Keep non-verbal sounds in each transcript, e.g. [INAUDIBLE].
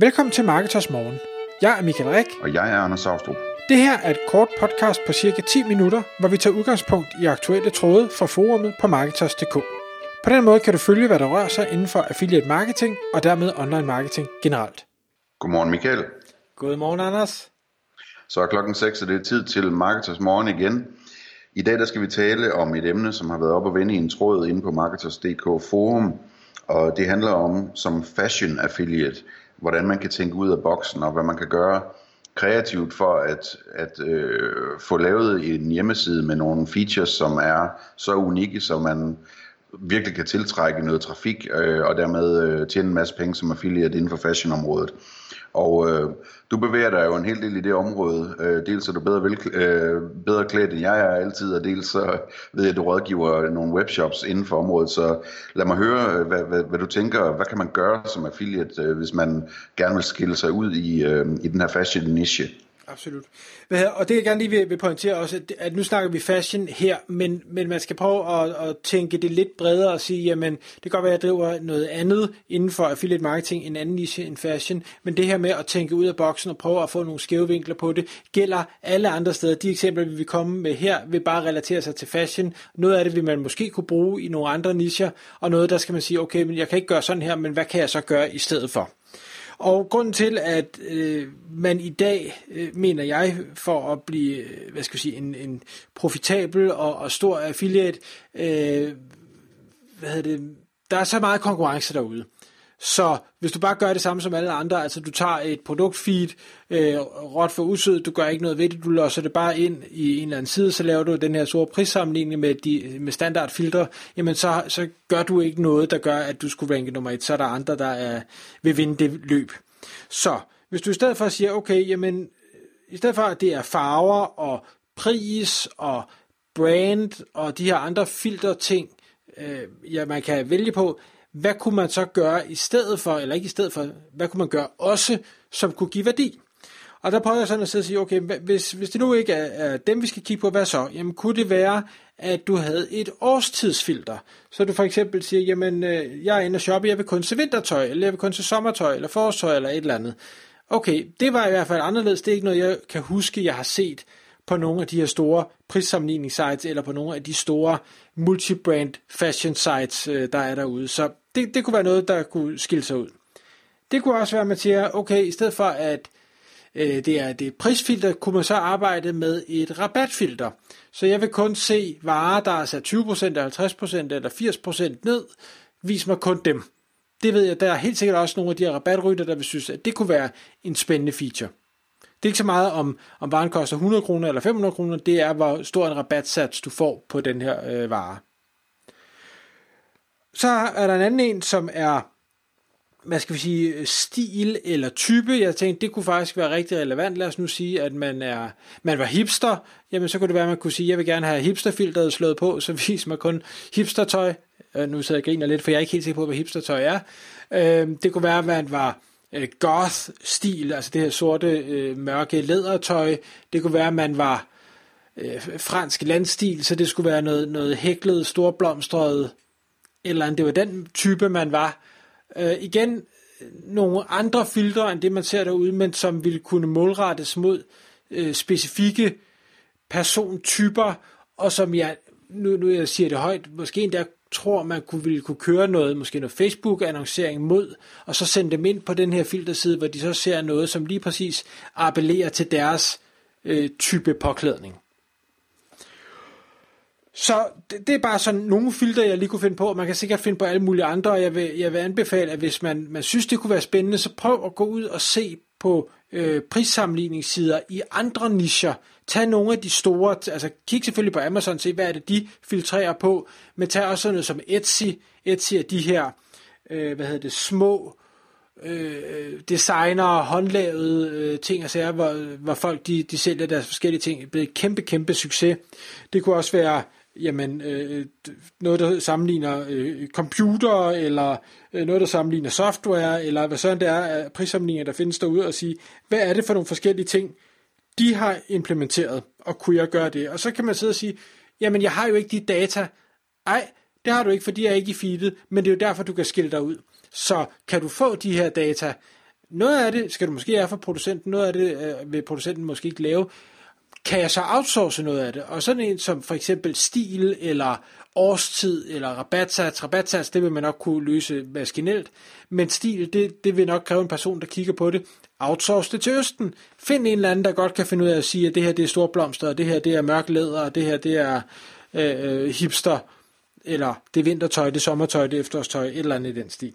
Velkommen til Marketers Morgen. Jeg er Michael Rik. Og jeg er Anders Saustrup. Det her er et kort podcast på cirka 10 minutter, hvor vi tager udgangspunkt i aktuelle tråde fra forumet på Marketers.dk. På den måde kan du følge, hvad der rører sig inden for affiliate marketing og dermed online marketing generelt. Godmorgen Michael. Godmorgen Anders. Så er klokken 6, og det er tid til Marketers Morgen igen. I dag der skal vi tale om et emne, som har været op og vende i en tråd inde på Marketers.dk forum, og det handler om som fashion affiliate, hvordan man kan tænke ud af boksen, og hvad man kan gøre kreativt for at, at øh, få lavet en hjemmeside med nogle features, som er så unikke, så man virkelig kan tiltrække noget trafik, øh, og dermed øh, tjene en masse penge som affiliate inden for fashionområdet. Og øh, du bevæger dig jo en hel del i det område. Øh, dels er du bedre, vel, øh, bedre klædt end jeg er altid, og dels så ved jeg, at du rådgiver nogle webshops inden for området. Så lad mig høre, øh, hvad, hvad, hvad du tænker, hvad kan man gøre som affiliate, øh, hvis man gerne vil skille sig ud i, øh, i den her Absolut. Hvad her, Og det jeg gerne lige vil, vil pointere også, at nu snakker vi fashion her, men, men man skal prøve at, at tænke det lidt bredere og sige, jamen det kan godt være, at jeg driver noget andet inden for affiliate marketing, en anden niche end fashion, men det her med at tænke ud af boksen og prøve at få nogle skæve vinkler på det, gælder alle andre steder. De eksempler, vi vil komme med her, vil bare relatere sig til fashion. Noget af det vil man måske kunne bruge i nogle andre nicher, og noget der skal man sige, okay, men jeg kan ikke gøre sådan her, men hvad kan jeg så gøre i stedet for? Og grunden til, at øh, man i dag, øh, mener jeg, for at blive, øh, hvad skal jeg sige, en, en profitabel og, og stor affiliate, øh, hvad hedder det, der er så meget konkurrence derude. Så hvis du bare gør det samme som alle andre, altså du tager et produktfeed, øh, råt for usød, du gør ikke noget ved det, du låser det bare ind i en eller anden side, så laver du den her store prissammenligning med, de, med standardfiltre, jamen så, så gør du ikke noget, der gør, at du skulle ranke nummer et, så er der andre, der er, vil vinde det løb. Så hvis du i stedet for siger, okay, jamen i stedet for at det er farver og pris og brand og de her andre filterting, øh, ja, man kan vælge på, hvad kunne man så gøre i stedet for, eller ikke i stedet for, hvad kunne man gøre også, som kunne give værdi? Og der prøver jeg sådan at sidde og sige, okay, hvis, hvis det nu ikke er, er dem, vi skal kigge på, hvad så? Jamen kunne det være, at du havde et årstidsfilter? Så du for eksempel siger, jamen øh, jeg er inde og shoppe, jeg vil kun se vintertøj, eller jeg vil kun se sommertøj, eller forårstøj, eller et eller andet. Okay, det var i hvert fald anderledes. Det er ikke noget, jeg kan huske, jeg har set på nogle af de her store prissammenligningssites, eller på nogle af de store multibrand fashion sites, øh, der er derude. Så det, det kunne være noget, der kunne skille sig ud. Det kunne også være, at man siger, okay, i stedet for at øh, det er det prisfilter, kunne man så arbejde med et rabatfilter. Så jeg vil kun se varer, der er sat 20%, 50% eller 80% ned. Vis mig kun dem. Det ved jeg, der er helt sikkert også nogle af de her rabatrytter, der vil synes, at det kunne være en spændende feature. Det er ikke så meget om, om varen koster 100 kroner eller 500 kroner, det er hvor stor en rabatsats du får på den her øh, vare. Så er der en anden en, som er hvad skal vi sige, stil eller type. Jeg tænkte, det kunne faktisk være rigtig relevant. Lad os nu sige, at man er man var hipster. Jamen, så kunne det være, at man kunne sige, at jeg vil gerne have hipsterfilteret slået på, så vis man kun hipstertøj. Øh, nu sidder jeg og griner lidt, for jeg er ikke helt sikker på, hvad hipstertøj er. Øh, det kunne være, at man var øh, goth-stil, altså det her sorte, øh, mørke lædertøj. Det kunne være, at man var øh, fransk landstil, så det skulle være noget, noget hæklet, storblomstret, eller andet. Det var den type, man var. Øh, igen, nogle andre filtre end det, man ser derude, men som ville kunne målrettes mod øh, specifikke persontyper, og som jeg, nu, nu jeg siger det højt, måske endda tror, man kunne, ville kunne køre noget, måske noget Facebook-annoncering mod, og så sende dem ind på den her filterside, hvor de så ser noget, som lige præcis appellerer til deres øh, type påklædning. Så det, det er bare sådan nogle filter, jeg lige kunne finde på. Man kan sikkert finde på alle mulige andre, og jeg vil, jeg vil anbefale, at hvis man, man synes, det kunne være spændende, så prøv at gå ud og se på øh, prissammenligningssider i andre nischer. Tag nogle af de store, altså kig selvfølgelig på Amazon, se hvad er det, de filtrerer på, men tag også sådan noget som Etsy. Etsy er de her, øh, hvad hedder det, små øh, designer, håndlavede øh, ting og sager, hvor, hvor folk de, de sælger deres forskellige ting. Det er blevet kæmpe, kæmpe succes. Det kunne også være jamen, øh, noget, der sammenligner øh, computer, eller øh, noget, der sammenligner software, eller hvad sådan det er af prissammenligninger, der findes derude, og sige, hvad er det for nogle forskellige ting, de har implementeret, og kunne jeg gøre det? Og så kan man sidde og sige, jamen, jeg har jo ikke de data. Ej, det har du ikke, fordi jeg er ikke i feedet, men det er jo derfor, du kan skille dig ud. Så kan du få de her data, noget af det skal du måske have for producenten, noget af det øh, vil producenten måske ikke lave. Kan jeg så outsource noget af det? Og sådan en som for eksempel stil, eller årstid, eller rabatsats. Rabatsats, det vil man nok kunne løse maskinelt, men stil, det, det vil nok kræve en person, der kigger på det. Outsource det til Østen. Find en eller anden, der godt kan finde ud af at sige, at det her det er store blomster, og det her det er mørk læder, og det her det er øh, øh, hipster, eller det er vintertøj, det er sommertøj, det er efterårstøj, et eller andet i den stil.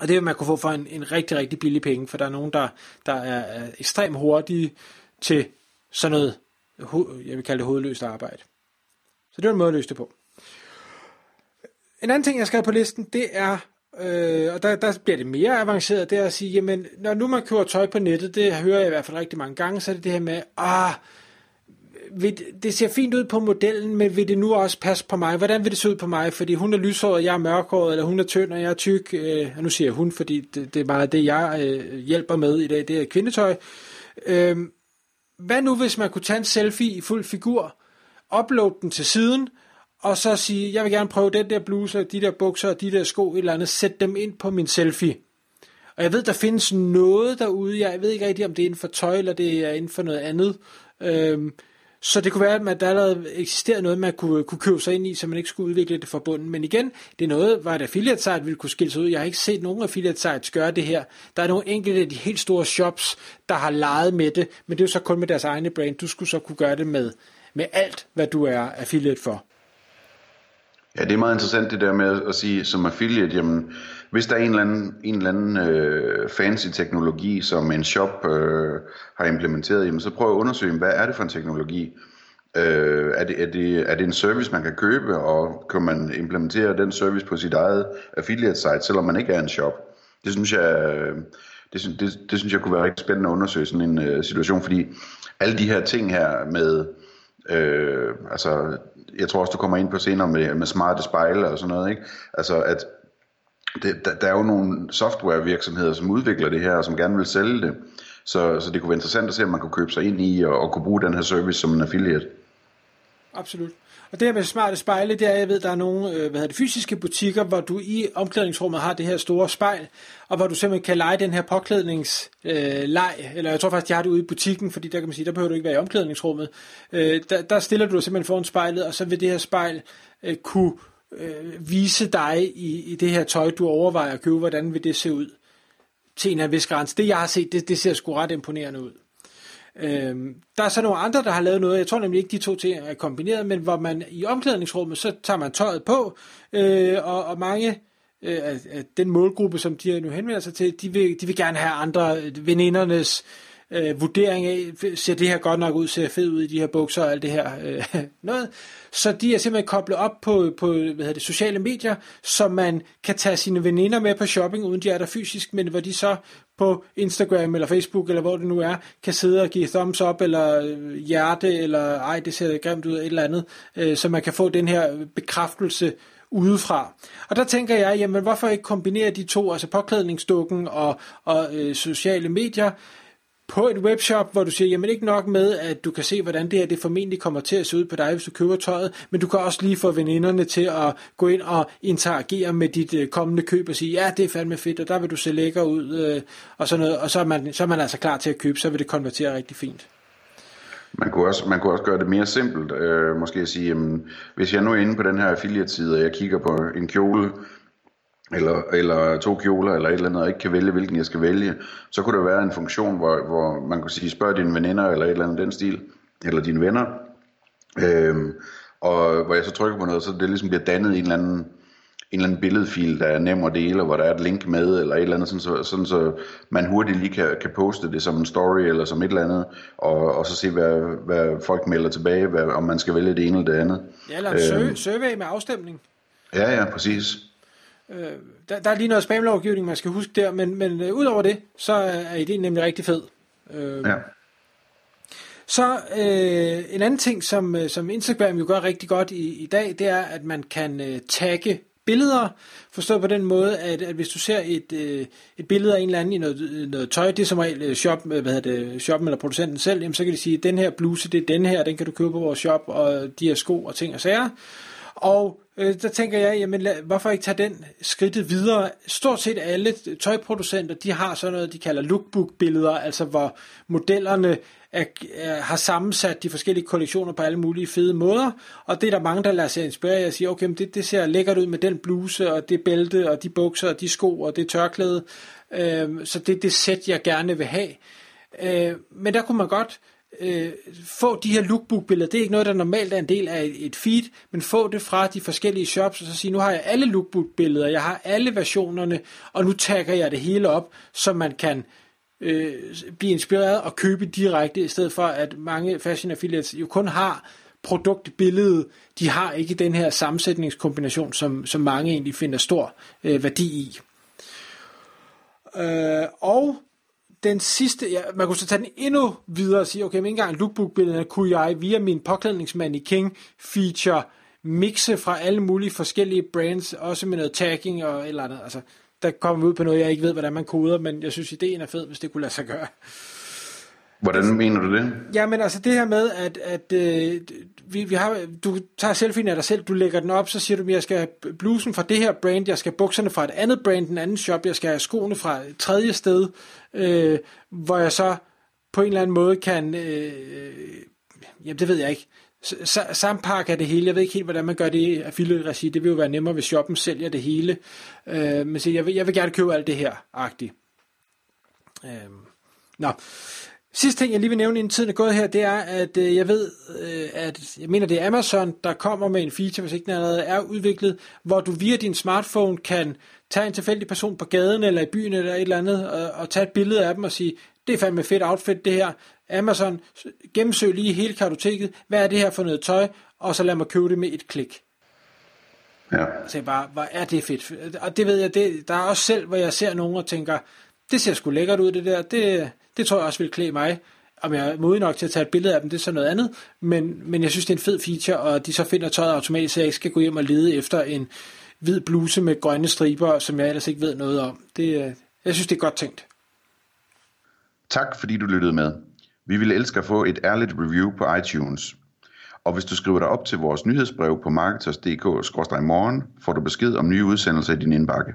Og det vil man kunne få for en, en rigtig, rigtig billig penge, for der er nogen, der, der er, er ekstremt hurtige til sådan noget, jeg vil kalde det hovedløst arbejde. Så det var en måde at løse det på. En anden ting, jeg skal på listen, det er, øh, og der, der bliver det mere avanceret, det er at sige, jamen, når nu man køber tøj på nettet, det hører jeg i hvert fald rigtig mange gange, så er det det her med, ah, vil, det ser fint ud på modellen, men vil det nu også passe på mig? Hvordan vil det se ud på mig? Fordi hun er lyshåret, jeg er mørkhåret, eller hun er tynd, og jeg er tyk. Øh, og nu siger jeg hun, fordi det, det er meget det, jeg øh, hjælper med i dag, det er kvindetøj. Øh, hvad nu, hvis man kunne tage en selfie i fuld figur, uploade den til siden, og så sige, jeg vil gerne prøve den der bluse, de der bukser, og de der sko, et eller andet, sæt dem ind på min selfie. Og jeg ved, der findes noget derude, jeg ved ikke rigtig, om det er inden for tøj, eller det er inden for noget andet. Øhm, så det kunne være, at der allerede eksisterede noget, man kunne, kunne købe sig ind i, så man ikke skulle udvikle det fra bunden. Men igen, det er noget, hvor et affiliate site ville kunne skille sig ud. Jeg har ikke set nogen affiliate sites gøre det her. Der er nogle enkelte af de helt store shops, der har leget med det, men det er jo så kun med deres egne brand. Du skulle så kunne gøre det med, med alt, hvad du er affiliate for. Ja, det er meget interessant det der med at sige som affiliate, jamen hvis der er en eller anden, en eller anden øh, fancy teknologi, som en shop øh, har implementeret, jamen så prøv at undersøge, hvad er det for en teknologi? Øh, er, det, er, det, er det en service, man kan købe, og kan man implementere den service på sit eget affiliate site, selvom man ikke er en shop? Det synes jeg, øh, det, det, det synes jeg kunne være rigtig spændende at undersøge sådan en øh, situation, fordi alle de her ting her med, øh, altså jeg tror også, du kommer ind på senere med, med smarte spejle og sådan noget, ikke? Altså, at det, der, der er jo nogle softwarevirksomheder, som udvikler det her, og som gerne vil sælge det. Så, så det kunne være interessant at se, om man kunne købe sig ind i og, og kunne bruge den her service som en affiliate. Absolut. Og det her med smarte spejle, det er, jeg ved, der er nogle øh, hvad hedder det, fysiske butikker, hvor du i omklædningsrummet har det her store spejl, og hvor du simpelthen kan lege den her påklædningsleg, øh, eller jeg tror faktisk, de har det ude i butikken, fordi der kan man sige, der behøver du ikke være i omklædningsrummet. Øh, der, der stiller du dig simpelthen foran spejlet, og så vil det her spejl øh, kunne øh, vise dig i, i det her tøj, du overvejer at købe, hvordan vil det se ud til en af vis grænse. Det jeg har set, det, det ser sgu ret imponerende ud. Øhm, der er så nogle andre, der har lavet noget, jeg tror nemlig ikke, de to ting er kombineret, men hvor man i omklædningsrummet, så tager man tøjet på, øh, og, og mange øh, af, af den målgruppe, som de nu henvender sig til, de vil, de vil gerne have andre øh, venindernes øh, Øh, vurdering af, ser det her godt nok ud, ser fedt ud i de her bukser og alt det her øh, [LAUGHS] noget. Så de er simpelthen koblet op på, på hvad hedder det, sociale medier, så man kan tage sine veninder med på shopping, uden de er der fysisk, men hvor de så på Instagram eller Facebook, eller hvor det nu er, kan sidde og give thumbs up, eller øh, hjerte, eller ej, det ser grimt ud, et eller andet, øh, så man kan få den her bekræftelse udefra. Og der tænker jeg, jamen hvorfor ikke kombinere de to, altså påklædningsdukken og, og øh, sociale medier, på et webshop, hvor du siger, jamen ikke nok med, at du kan se, hvordan det her det formentlig kommer til at se ud på dig, hvis du køber tøjet, men du kan også lige få veninderne til at gå ind og interagere med dit øh, kommende køb og sige, ja, det er fandme fedt, og der vil du se lækker ud, øh, og sådan noget, og så er, man, så er man altså klar til at købe, så vil det konvertere rigtig fint. Man kunne, også, man kunne også gøre det mere simpelt. Øh, måske at sige, jamen, hvis jeg nu er inde på den her affiliate-side, og jeg kigger på en kjole, eller, eller to kjoler, eller et eller andet, og ikke kan vælge, hvilken jeg skal vælge, så kunne der være en funktion, hvor, hvor man kunne sige, spørg dine veninder, eller et eller andet den stil, eller dine venner, øhm, og hvor jeg så trykker på noget, så det ligesom bliver dannet i en eller anden, en eller anden billedfil, der er nem at dele, hvor der er et link med, eller et eller andet, sådan så, sådan så man hurtigt lige kan, kan poste det som en story, eller som et eller andet, og, og så se, hvad, hvad folk melder tilbage, hvad, om man skal vælge det ene eller det andet. Ja, eller en øhm, survey med afstemning. Ja, ja, præcis. Øh, der, der er lige noget spamlovgivning, man skal huske der, men, men øh, udover det, så er ideen nemlig rigtig fed. Øh, ja. Så øh, en anden ting, som, øh, som Instagram jo gør rigtig godt i, i dag, det er, at man kan øh, tagge billeder, forstået på den måde, at, at hvis du ser et, øh, et billede af en eller anden i noget, noget tøj, det er som regel øh, shop, hvad hedder det, shoppen eller producenten selv, jamen, så kan de sige, at den her bluse, det er den her, den kan du købe på vores shop, og de her sko og ting og sager. Og øh, der tænker jeg, jamen lad, hvorfor ikke tage den skridtet videre? Stort set alle tøjproducenter, de har sådan noget, de kalder lookbook-billeder, altså hvor modellerne er, er, har sammensat de forskellige kollektioner på alle mulige fede måder, og det er der mange, der lader sig inspirere og siger, okay, men det, det ser lækkert ud med den bluse, og det bælte, og de bukser, og de sko, og det tørklæde, øh, så det er det sæt, jeg gerne vil have. Øh, men der kunne man godt øh, få de her lookbook-billeder. Det er ikke noget, der normalt er en del af et feed, men få det fra de forskellige shops, og så sige, nu har jeg alle lookbook-billeder, jeg har alle versionerne, og nu tagger jeg det hele op, så man kan øh, blive inspireret og købe direkte, i stedet for at mange fashion affiliates jo kun har produktbilledet, de har ikke den her sammensætningskombination, som, som mange egentlig finder stor øh, værdi i. Øh, og den sidste, ja, man kunne så tage den endnu videre og sige, okay, men ikke engang lookbook-billederne kunne jeg via min påklædningsmand i King feature mixe fra alle mulige forskellige brands, også med noget tagging og eller andet. Altså, der kommer vi ud på noget, jeg ikke ved, hvordan man koder, men jeg synes, ideen er fed, hvis det kunne lade sig gøre. Hvordan altså, mener du det? Ja, men altså det her med, at, at øh, vi, vi har, du tager selfien af dig selv, du lægger den op, så siger du, at jeg skal have blusen fra det her brand, jeg skal have bukserne fra et andet brand, en anden shop, jeg skal have skoene fra et tredje sted, øh, hvor jeg så på en eller anden måde kan, øh, jamen det ved jeg ikke, sampakke det hele. Jeg ved ikke helt, hvordan man gør det i affiliate-regi. Det vil jo være nemmere, hvis shoppen sælger det hele. Øh, men så jeg vil, jeg vil gerne købe alt det her, agtigt. Øh, nå. Sidste ting, jeg lige vil nævne, inden tiden er gået her, det er, at øh, jeg ved, øh, at jeg mener, det er Amazon, der kommer med en feature, hvis ikke den allerede er udviklet, hvor du via din smartphone kan tage en tilfældig person på gaden eller i byen eller et eller andet, og, og tage et billede af dem og sige, det er fandme fedt outfit det her. Amazon, gennemsøg lige hele kartoteket, hvad er det her for noget tøj, og så lad mig købe det med et klik. Ja. Så jeg bare, hvor er det fedt. Og det ved jeg, det, der er også selv, hvor jeg ser nogen og tænker, det ser sgu lækkert ud det der, det, det tror jeg også vil klæde mig. Om jeg er modig nok til at tage et billede af dem, det er så noget andet. Men, men jeg synes, det er en fed feature, og de så finder tøjet automatisk, så jeg ikke skal gå hjem og lede efter en hvid bluse med grønne striber, som jeg ellers ikke ved noget om. Det, øh, jeg synes, det er godt tænkt. Tak fordi du lyttede med. Vi ville elske at få et ærligt review på iTunes. Og hvis du skriver dig op til vores nyhedsbrev på marketers.dk-morgen, får du besked om nye udsendelser i din indbakke.